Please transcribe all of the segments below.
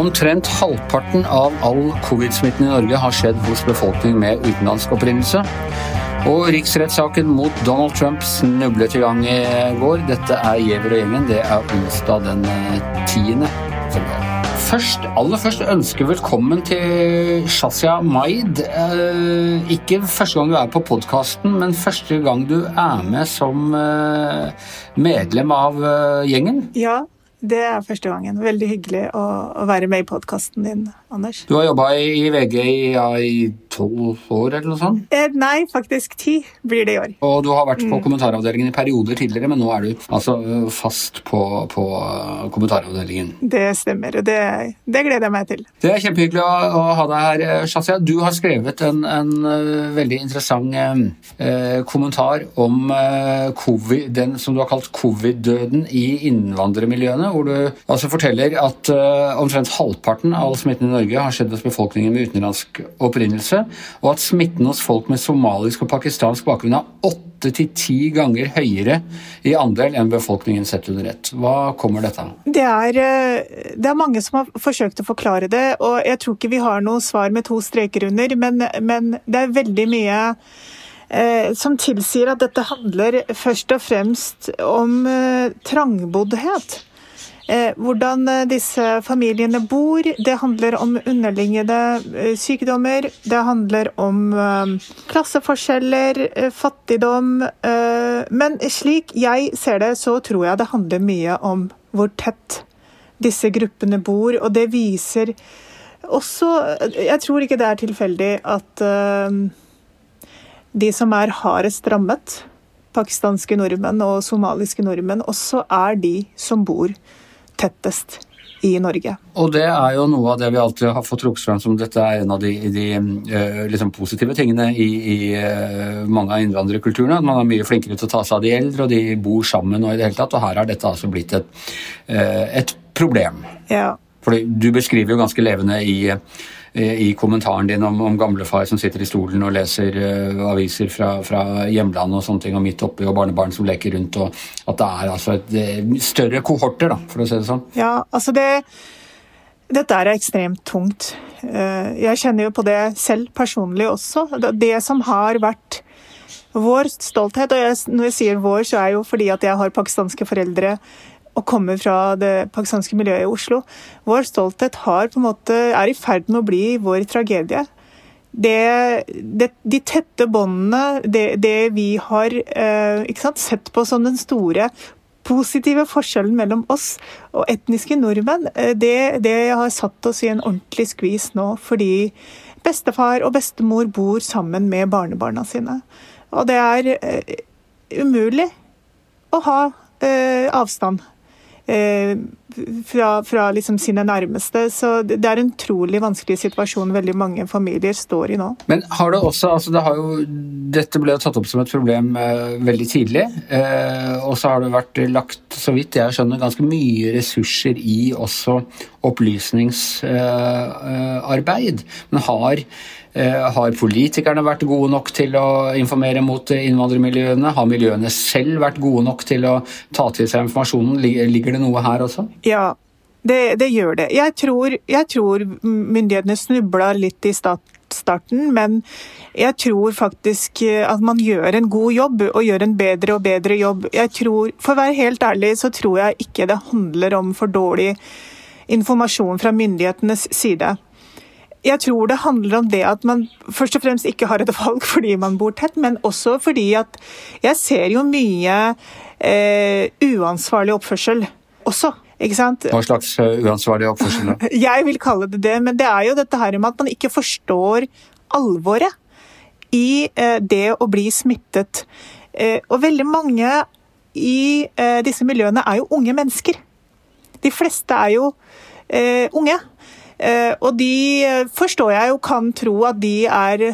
Omtrent halvparten av all covid-smitten i Norge har skjedd hos befolkning med utenlandsk opprinnelse. Og riksrettssaken mot Donald Trump snublet i gang i går. Dette er Giæver og gjengen. Det er onsdag den 10. februar. Først, aller først ønske velkommen til Shazia Maid. Eh, ikke første gang du er på podkasten, men første gang du er med som eh, medlem av eh, gjengen. Ja, det er første gangen. Veldig hyggelig å, å være med i podkasten din, Anders. Du har jobba i, VG i, ja, i tolv år, eller noe sånt? Eh, nei, faktisk ti blir det i år. Og du har vært på mm. kommentaravdelingen i perioder tidligere, men nå er du altså fast på, på kommentaravdelingen? Det stemmer, og det, det, gleder jeg meg til. Det er kjempehyggelig å, å ha deg her, eh, Shazia. Du har skrevet en, en uh, veldig interessant eh, kommentar om eh, COVID, den som du har kalt covid-døden i innvandrermiljøene hvor du altså forteller at omtrent halvparten av all smitten i Norge har skjedd hos befolkningen med utenlandsk opprinnelse, og at smitten hos folk med somalisk og pakistansk bakgrunn er åtte til ti ganger høyere i andel enn befolkningen sett under ett. Hva kommer dette av? Det eh, det er mange som har forsøkt å forklare det, og jeg tror ikke vi har noe svar med to streker under, men, men det er veldig mye eh, som tilsier at dette handler først og fremst om trangboddhet. Eh, hvordan eh, disse familiene bor. Det handler om underliggende eh, sykdommer. Det handler om klasseforskjeller, fattigdom. Men slik jeg ser det, så tror jeg det handler mye om hvor tett disse gruppene bor, og det viser også Jeg tror ikke det er tilfeldig at de som er hardest rammet, pakistanske nordmenn og somaliske nordmenn, også er de som bor tettest i Norge. Og det er jo noe av det vi alltid har fått trukket fram som dette er en av de, de uh, liksom positive tingene i, i uh, mange av innvandrerkulturene. At man er mye flinkere til å ta seg av de eldre, og de bor sammen og i det hele tatt. Og her har dette altså blitt et, uh, et problem. Ja. Fordi du beskriver jo ganske levende i Eh, i kommentaren din om, om gamlefar som sitter i stolen og leser uh, aviser fra, fra, hjemlandet og sånne ting, og midt oppi, og barnebarn som leker rundt, og at det er altså et, uh, større kohorter, da, for å si det sånn. Ja, altså det dette er ekstremt tungt. Jeg kjenner jo på det selv personlig også. Det som har vært vår stolthet, og når jeg sier vår, så er jo fordi at jeg har pakistanske foreldre og kommer fra det pakistanske miljøet i Oslo. Vår stolthet har på en måte, er i ferd med å bli vår tragedie. Det, det, de tette båndene, det, det, vi har eh, sant, sett på som den store positive forskjellen mellom oss og etniske nordmenn, eh, det, det har satt oss i en ordentlig skvis nå. Fordi bestefar og bestemor bor sammen med barnebarna sine. Og det er eh, umulig å ha eh, avstand fra, fra liksom sine nærmeste. Så det er en utrolig vanskelig situasjon veldig mange familier står i nå. Men har det også, altså det har jo, Dette ble jo tatt opp som et problem eh, veldig tidlig. Eh, og så har det vært lagt, så vidt jeg skjønner, ganske mye ressurser i også opplysningsarbeid. Eh, Men har Eh, har politikerne vært gode nok til å informere mot innvandrermiljøene? Har miljøene selv vært gode nok til å ta til seg informasjonen? Ligger det noe her også? Ja, det, det gjør det. Jeg tror, jeg tror myndighetene snubla litt i starten, men jeg tror faktisk at man gjør en god jobb, og gjør en bedre og bedre jobb. Jeg tror, For å være helt ærlig, så tror jeg ikke det handler om for dårlig informasjon fra myndighetenes side. Jeg tror det handler om det at man først og fremst ikke har et valg fordi man bor tett, men også fordi at jeg ser jo mye eh, uansvarlig oppførsel også. Ikke sant? Hva slags eh, uansvarlig oppførsel? da? Jeg vil kalle det det, men det er jo dette her med at man ikke forstår alvoret i eh, det å bli smittet. Eh, og veldig mange i eh, disse miljøene er jo unge mennesker. De fleste er jo eh, unge. Eh, og de eh, forstår jeg jo kan tro at de er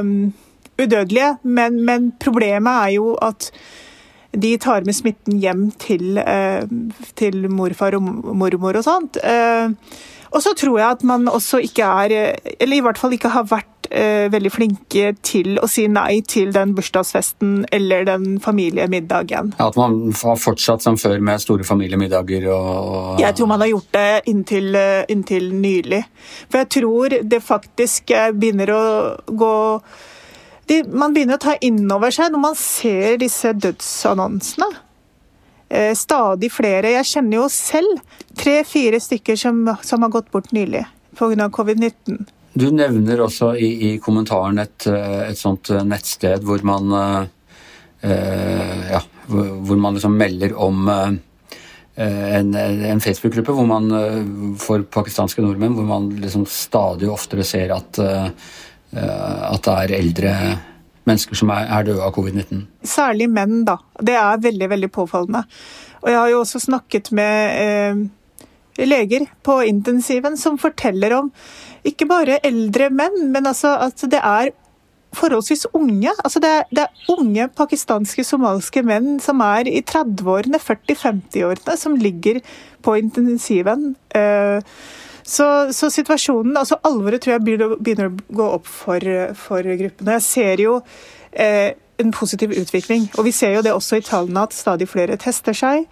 um, udødelige, men, men, problemet er jo at de tar med smitten hjem til, uh, til morfar og mormor og sånt. Uh, og så tror jeg at man også ikke er, eller i hvert fall ikke har vært eh, veldig flinke til å si nei til den bursdagsfesten eller den familiemiddagen. Ja, at man har fortsatt som før med store familiemiddager og Jeg tror man har gjort det inntil, eh, inntil nylig. For jeg tror det faktisk eh, begynner å gå de, Man begynner å ta inn over seg når man ser disse dødsannonsene. Eh, stadig flere. Jeg kjenner jo selv tre-fire stykker som, som har gått bort nylig pga. covid-19. Du nevner også i, i kommentaren et, et, sånt nettsted hvor man eh, ja, hvor man liksom melder om eh, en, en Facebook-gruppe hvor man for pakistanske nordmenn hvor man liksom stadig oftere ser at, at det er eldre mennesker som er, er døde av covid-19. Særlig menn, da. Det er veldig, veldig påfallende. Og jeg har jo også snakket med eh, leger på intensiven som forteller om ikke bare eldre menn, men altså at det er forholdsvis unge. Altså det, er, det er unge pakistanske, somaliske menn som er i 30-årene, 40-50-årene, som ligger på intensiven. Eh, så, så, situasjonen, altså alvoret tror jeg begynner å gå opp for, for gruppene. Jeg ser jo eh, en positiv utvikling, og vi ser jo det også i tallene at stadig flere tester seg.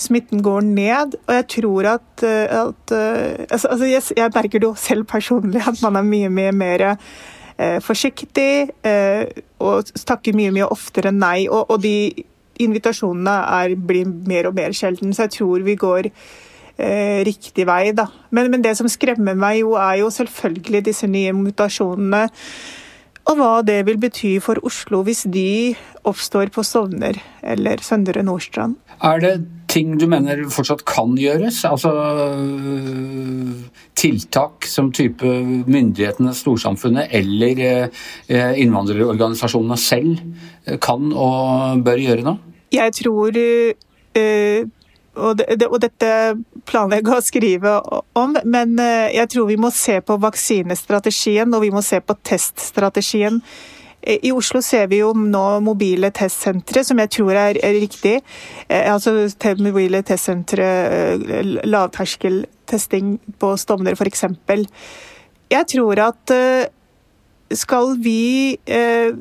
Smitten går ned, og jeg tror at, eh, at eh, altså, altså jeg, jeg, merker det jo selv personlig at man er mye, mye mer eh, forsiktig eh, og takker mye, mye oftere nei. Og, og de invitasjonene er, blir mer og mer sjelden, så jeg tror vi går eh, riktig vei. Da. Men, men, det som skremmer meg, jo, er jo selvfølgelig disse nye mutasjonene. Og hva det vil bety for Oslo hvis de oppstår på Stovner eller Søndre Nordstrand. Er det ting du mener fortsatt kan gjøres? Altså tiltak som type myndighetene, storsamfunnet eller eh, innvandrerorganisasjonene selv kan og bør gjøre nå? Jeg tror uh, og, det, og, dette planlegger jeg å skrive om, men eh, jeg tror vi må se på vaksinestrategien og vi må se på teststrategien. I Oslo ser vi jo nå mobile testsentre, som jeg tror er, riktig. Eh, altså mobile testsentre, eh, lavterskeltesting på Stovner f.eks. Jeg tror at skal vi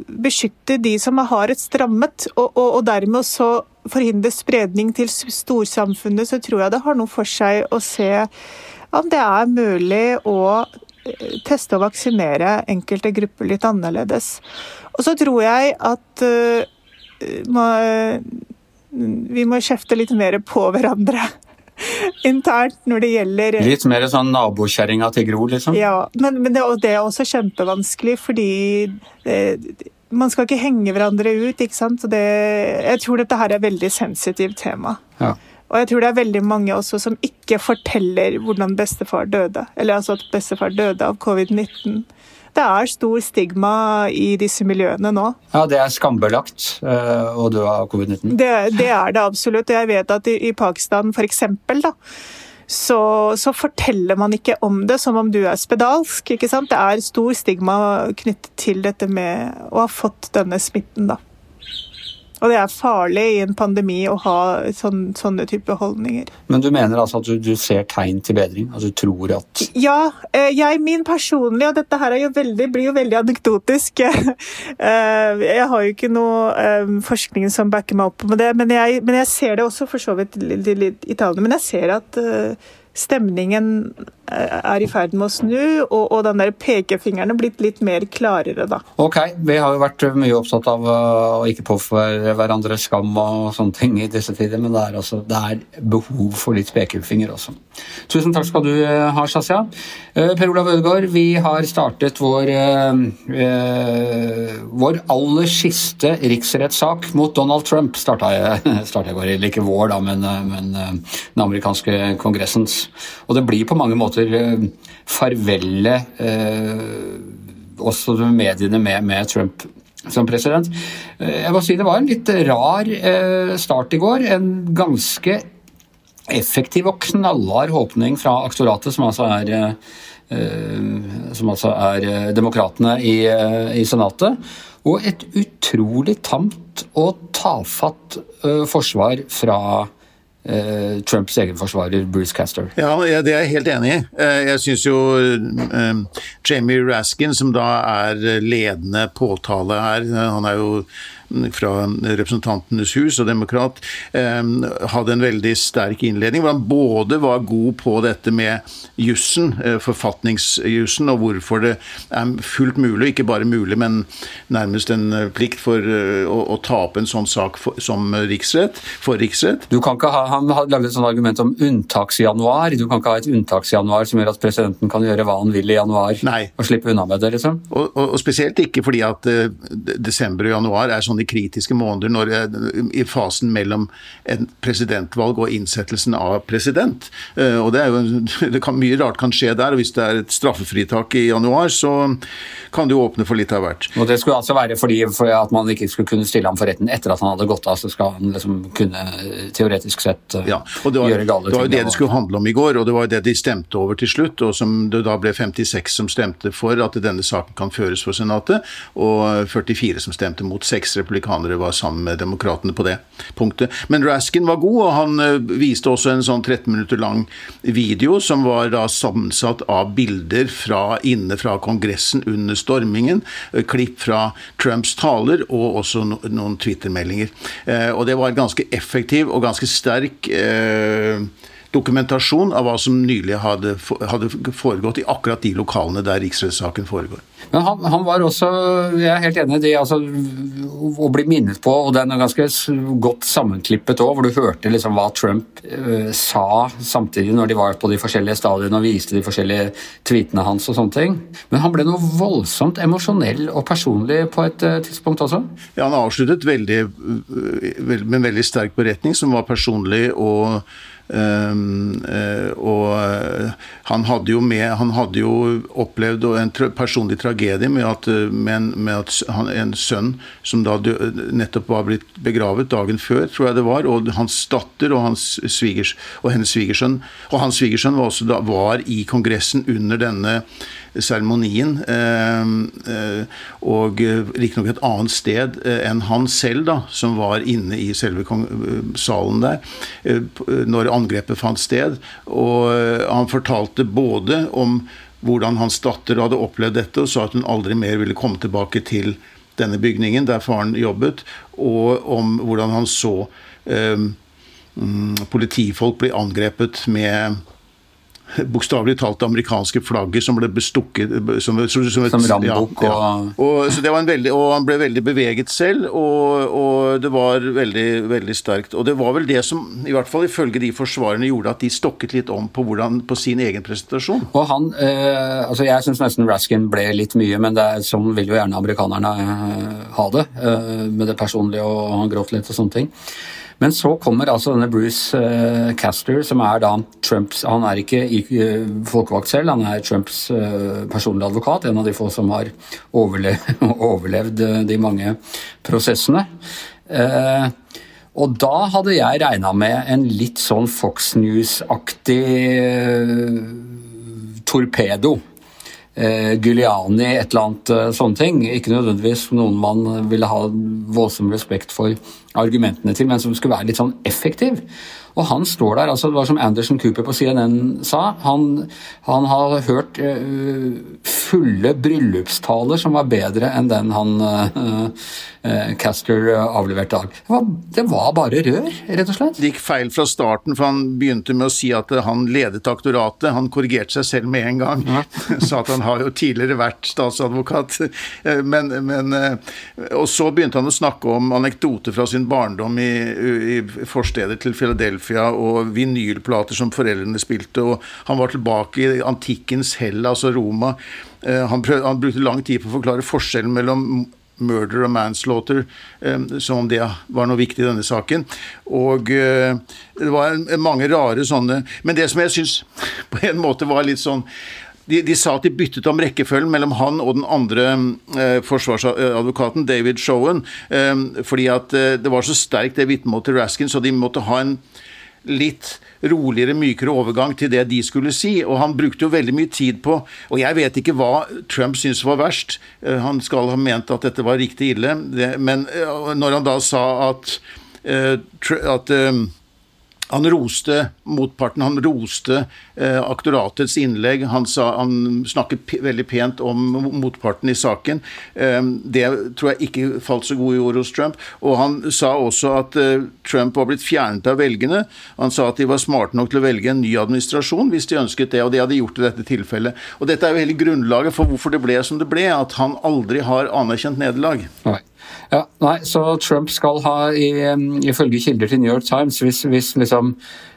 beskytte de som har et strammet, og, og, og dermed så forhindre spredning til storsamfunnet, så tror jeg det har noe for seg å se om det er mulig å eh, teste og vaksinere enkelte grupper litt annerledes. Og så tror jeg at uh, må, vi må kjefte litt mer på hverandre internt når det gjelder Litt mer sånn nabokjerringa til Gro, liksom? Ja, men, men det, det, er også kjempevanskelig, fordi det, man skal ikke henge hverandre ut. ikke sant? Det, jeg tror dette her er et veldig sensitivt tema. Ja. Og jeg tror det er veldig mange også som ikke forteller hvordan bestefar døde. Eller altså at bestefar døde av covid-19. Det er stor stigma i disse miljøene nå. Ja, det er skambelagt uh, å dø av covid-19? Det, det, er det absolutt. Jeg vet at i, i Pakistan eksempel da, så, så, forteller man ikke om det som om du er spedalsk. ikke sant? Det er stor stigma knyttet til dette med å ha fått denne smitten, da. Og det er farlig i en pandemi å ha sån, sånne type holdninger. Men du mener altså at du, du, ser tegn til bedring? Altså du tror at Ja. Eh, jeg, min personlige, og dette her jo veldig, blir jo veldig anekdotisk eh, Jeg har jo ikke noe eh, forskning som backer meg opp med det, men jeg, men jeg ser det også for så vidt litt i tallene. Men jeg ser at stemningen er i ferd med å snu, og, og den der pekefingeren er blitt litt mer klarere, da. Ok, vi har jo vært mye opptatt av å ikke påføre hverandre skam og sånne ting i disse tider, men det er, altså, det er behov for litt pekefinger også. Tusen takk skal du eh, ha, Shazia. Eh, per Olav Ødegaard, vi har startet vår, eh, vår aller siste riksrettssak mot Donald Trump. Starta jeg, starta jeg går, ikke vår, da, men, men den amerikanske kongressens. Og det blir på mange måter eh, farvelle eh, også mediene med, med, Trump som president. Eh, jeg må si Det var en litt rar start i går. En ganske effektiv og knallhard åpning fra aktoratet, som altså er som altså er demokratene i, i, Senatet. Og et utrolig tamt og tafatt forsvar fra eh, Trumps egen forsvarer Bruce Castor. Ja, det er jeg helt enig i. Jeg syns jo Jamie Raskin, som da er ledende påtale her, han er jo fra Representantenes hus og demokrat, hadde en veldig sterk innledning hvor han både var god på dette med jussen, forfatningsjussen, og hvorfor det er fullt mulig, ikke bare mulig, men nærmest en plikt for å, å ta opp en sånn sak for, som riksrett, for riksrett. Du kan ikke ha, Han lagde et sånt argument om unntaksjanuar. Du kan ikke ha et unntaksjanuar som gjør at presidenten kan gjøre hva han vil i januar Nei. og slippe unna med det. liksom. Og, og, og spesielt ikke fordi at uh, desember og januar er sånne kritiske måneder når, i fasen mellom en presidentvalg og innsettelsen av president. Uh, og det er jo, det kan, Mye rart kan skje der, og hvis det er et straffefritak i januar, så kan det jo åpne for litt av hvert. Og Det skulle altså være fordi for at man ikke skulle kunne stille ham for retten etter at han hadde gått av, så skal han liksom kunne teoretisk sett ja, og det var, gjøre gale ting. Det var jo det det skulle handle om i går, og det var jo det de stemte over til slutt, og som det da ble 56 som stemte for at denne saken kan føres for Senatet, og 44 som stemte mot. Seks republikanere var sammen med demokratene på det punktet. Men Raskin var god, og han viste også en sånn 13 minutter lang video som var da sammensatt av bilder fra inne fra Kongressen under stormingen, klipp fra Trumps taler og også noen Twitter-meldinger. Og det var ganske effektiv og ganske sterk eh, dokumentasjon av hva som nylig hadde, foregått i akkurat de lokalene der riksrettssaken foregår. Men han, han, var også, jeg er helt enig i det, altså, å bli minnet på, og den er ganske godt sammenklippet òg, hvor du hørte liksom hva Trump uh, sa samtidig når de var på de forskjellige stadiene og viste de forskjellige tweetene hans og sånne ting. Men han ble noe voldsomt emosjonell og personlig på et uh, tidspunkt også? Ja, han avsluttet veldig, uh, med en veldig sterk beretning som var personlig og og han hadde jo med Han hadde jo opplevd en personlig tragedie med at, med en, at han, en, sønn som da nettopp var blitt begravet dagen før, tror jeg det var, og hans datter og, hans svigers, og hennes svigersønn. Og hans svigersønn var også da var i Kongressen under denne seremonien, og riktignok et annet sted enn han selv, da, som var inne i selve salen der, når angrepet fant sted. Og han fortalte både om hvordan hans datter hadde opplevd dette, og sa at hun aldri mer ville komme tilbake til denne bygningen der faren jobbet, og om hvordan han så eh, politifolk bli angrepet med bokstavelig talt det amerikanske flagget som ble bestukket Som, som, som, som rambukk ja, ja. og, så det var en veldig, og han ble veldig beveget selv, og, og, det var veldig, veldig sterkt. Og det var vel det som, i hvert fall ifølge de forsvarerne, gjorde at de stokket litt om på, hvordan, på sin egen presentasjon. Og han, eh, altså Jeg syns nesten Raskin ble litt mye, men det er, sånn vil jo gjerne amerikanerne eh, ha det. Eh, med det personlige, og han gråt litt og sånne ting. Men så kommer altså denne Bruce uh, Castor, som er da Trumps Han er ikke uh, folkevalgt selv, han er Trumps uh, personlige advokat. En av de få som har overlevd, overlevd de mange prosessene. og da hadde jeg regna med en litt sånn Fox News-aktig torpedo. Giuliani, et eller annet sånne ting. Ikke nødvendigvis noen man ville ha voldsom respekt for argumentene til, men som skulle være litt sånn effektiv. Og han står der, altså det var som Anderson Cooper på CNN sa, han, han har hørt uh, fulle bryllupstaler som var bedre enn den han uh, uh, Caster avleverte dag. Det var, det var, bare rør, rett og slett. Det gikk feil fra starten, for han begynte med å si at han ledet aktoratet. Han korrigerte seg selv med en gang. Ja. Sa at han har jo tidligere vært statsadvokat. Men, men, og så begynte han å snakke om anekdoter fra sin barndom i, i forstedet til Philadelphia Philadelphia og vinylplater som foreldrene spilte. og Han var tilbake i antikkens Hellas og Roma. Eh, han, prøvde, han brukte lang tid på å forklare forskjellen mellom murder og manslaughter, eh, som om det var noe viktig i denne saken. Og eh, det var mange rare sånne Men det som jeg syns på en måte var litt sånn de, de, sa at de byttet om rekkefølgen mellom han og den andre eh, forsvarsadvokaten, David Showen, eh, fordi at eh, det var så sterkt det vitnemålet til Raskin, så de måtte ha en litt roligere, mykere overgang til det de skulle si. Og han brukte jo veldig mye tid på Og jeg vet ikke hva Trump syntes var verst. Eh, han skal ha ment at dette var riktig ille, men eh, når han da sa at, eh, at han roste motparten, han roste eh, aktoratets innlegg. Han, sa, han snakket veldig pent om motparten i saken. Eh, det tror jeg ikke falt så god i ord hos Trump. Og han sa også at eh, Trump var blitt fjernet av velgerne. Han sa at de var smarte nok til å velge en ny administrasjon hvis de ønsket det, og det hadde de gjort i dette tilfellet. Og dette er jo hele grunnlaget for hvorfor det ble som det ble, at han aldri har anerkjent nederlag. Nei. Ja, nei, Så Trump skal ha, ifølge kilder til New York Times, hvis, hvis liksom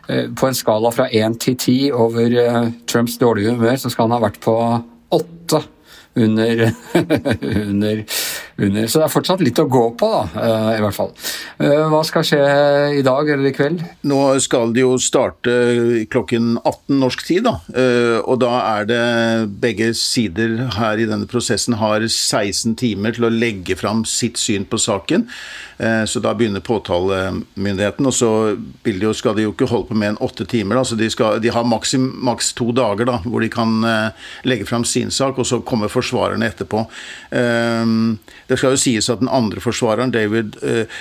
eh, på en skala fra én til ti over uh, Trumps dårlige humør, så skal han ha vært på åtte under, under, under, Så det er fortsatt litt å gå på, da, eh, i hvert fall. Eh, hva skal skje i dag eller i kveld? Nå skal det jo starte klokken 18 norsk tid, da. Eh, og da er det begge sider her i denne prosessen har 16 timer til å legge fram sitt syn på saken. Så da begynner påtalemyndigheten, og så skal de jo ikke holde på med en åtte timer. Da. Så de, skal, de har maks, maks to dager da, hvor de kan legge fram sin sak, og så kommer forsvarerne etterpå. Det skal jo sies at den andre forsvareren, David eh,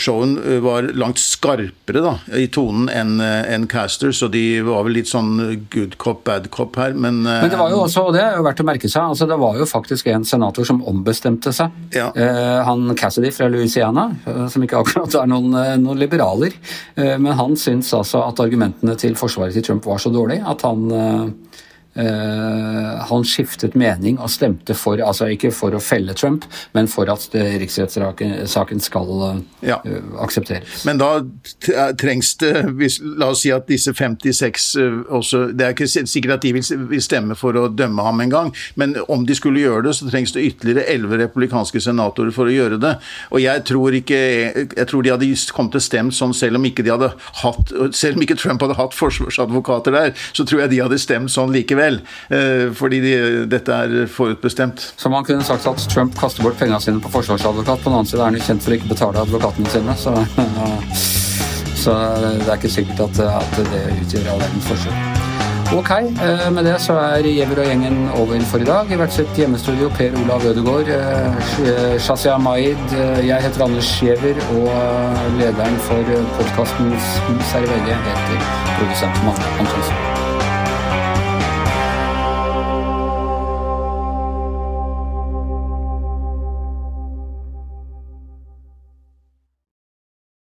Showen, eh, var langt skarpere da, i tonen enn eh, en Caster, så de var vel litt sånn good cop, bad cop her, men Men det var jo også, og det er jo verdt å merke seg, altså det var jo faktisk en senator som ombestemte seg. Ja. Han Cassidy fra Louisiana, som ikke akkurat er noen, noen liberaler, men han syns altså at argumentene til forsvaret til Trump var så dårlige at han han skiftet mening og stemte for, altså ikke for å felle Trump, men for at riksrettssaken skal uh, ja. aksepteres. Men da trengs det, la oss si at disse 56 uh, også Det er ikke sikkert at de vil, vil stemme for å dømme ham engang, men om de skulle gjøre det, så trengs det ytterligere 11 republikanske senatorer for å gjøre det. Og jeg tror ikke Jeg tror de hadde kommet til stemt sånn selv om ikke de hadde hatt Selv om ikke Trump hadde hatt forsvarsadvokater der, så tror jeg de hadde stemt sånn likevel likevel. Eh, fordi de, dette er forutbestemt. Så man kunne sagt at Trump kaster bort pengene sine på forsvarsadvokat. På den annen side er han jo kjent for å ikke betale advokatene sine. Så, så, det er ikke sikkert at, at det utgjør all verdens forskjell. Ok, eh, med det så er Giæver og gjengen over for i dag. I hvert sitt hjemmestudio Per Olav Ødegaard, eh, Shazia Maid, jeg heter Anders Giæver, og lederen for podkasten Hus her i VG heter produsent Magne Antonsen.